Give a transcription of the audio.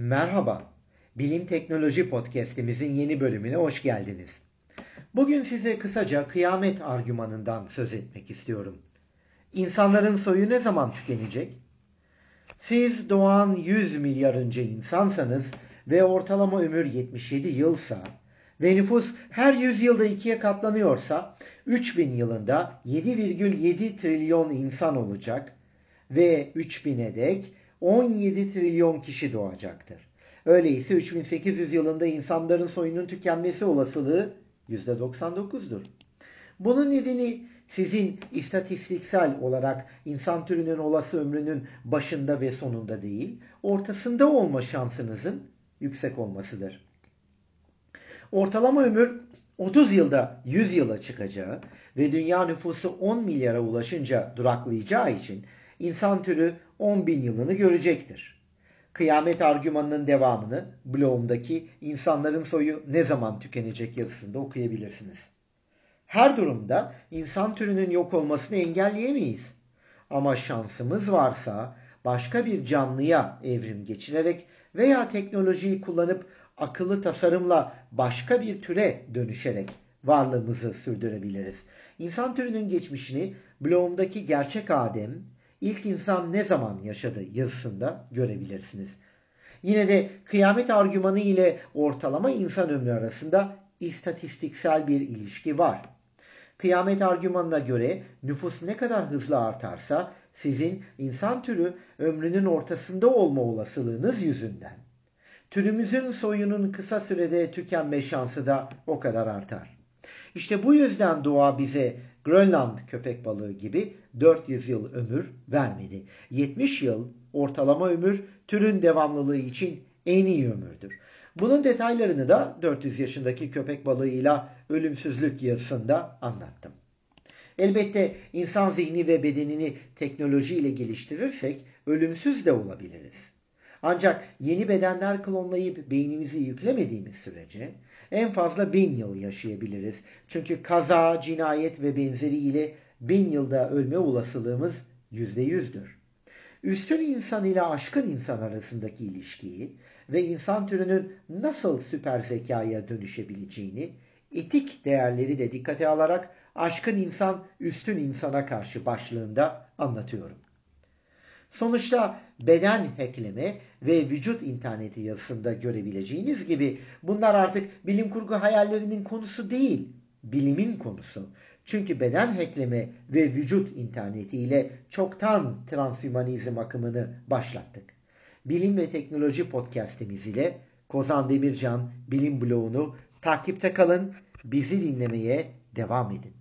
Merhaba, Bilim Teknoloji Podcast'imizin yeni bölümüne hoş geldiniz. Bugün size kısaca kıyamet argümanından söz etmek istiyorum. İnsanların soyu ne zaman tükenecek? Siz doğan 100 milyar önce insansanız ve ortalama ömür 77 yılsa ve nüfus her 100 yılda ikiye katlanıyorsa 3000 yılında 7,7 trilyon insan olacak ve 3000'e dek 17 trilyon kişi doğacaktır. Öyleyse 3800 yılında insanların soyunun tükenmesi olasılığı %99'dur. Bunun nedeni sizin istatistiksel olarak insan türünün olası ömrünün başında ve sonunda değil, ortasında olma şansınızın yüksek olmasıdır. Ortalama ömür 30 yılda 100 yıla çıkacağı ve dünya nüfusu 10 milyara ulaşınca duraklayacağı için insan türü 10 bin yılını görecektir. Kıyamet argümanının devamını blogumdaki insanların soyu ne zaman tükenecek yazısında okuyabilirsiniz. Her durumda insan türünün yok olmasını engelleyemeyiz. Ama şansımız varsa başka bir canlıya evrim geçirerek veya teknolojiyi kullanıp akıllı tasarımla başka bir türe dönüşerek varlığımızı sürdürebiliriz. İnsan türünün geçmişini blogumdaki gerçek Adem, ilk insan ne zaman yaşadı yazısında görebilirsiniz. Yine de kıyamet argümanı ile ortalama insan ömrü arasında istatistiksel bir ilişki var. Kıyamet argümanına göre nüfus ne kadar hızlı artarsa sizin insan türü ömrünün ortasında olma olasılığınız yüzünden. Türümüzün soyunun kısa sürede tükenme şansı da o kadar artar. İşte bu yüzden doğa bize Grönland köpek balığı gibi 400 yıl ömür vermedi. 70 yıl ortalama ömür türün devamlılığı için en iyi ömürdür. Bunun detaylarını da 400 yaşındaki köpek balığıyla ölümsüzlük yazısında anlattım. Elbette insan zihni ve bedenini teknolojiyle geliştirirsek ölümsüz de olabiliriz. Ancak yeni bedenler klonlayıp beynimizi yüklemediğimiz sürece en fazla bin yıl yaşayabiliriz. Çünkü kaza, cinayet ve benzeri ile bin yılda ölme olasılığımız yüzde yüzdür. Üstün insan ile aşkın insan arasındaki ilişkiyi ve insan türünün nasıl süper zekaya dönüşebileceğini, etik değerleri de dikkate alarak aşkın insan üstün insana karşı başlığında anlatıyorum. Sonuçta beden hackleme ve vücut interneti yazısında görebileceğiniz gibi bunlar artık bilim kurgu hayallerinin konusu değil, bilimin konusu. Çünkü beden hackleme ve vücut interneti ile çoktan transhumanizm akımını başlattık. Bilim ve Teknoloji podcastimiz ile Kozan Demircan Bilim Bloğunu takipte kalın, bizi dinlemeye devam edin.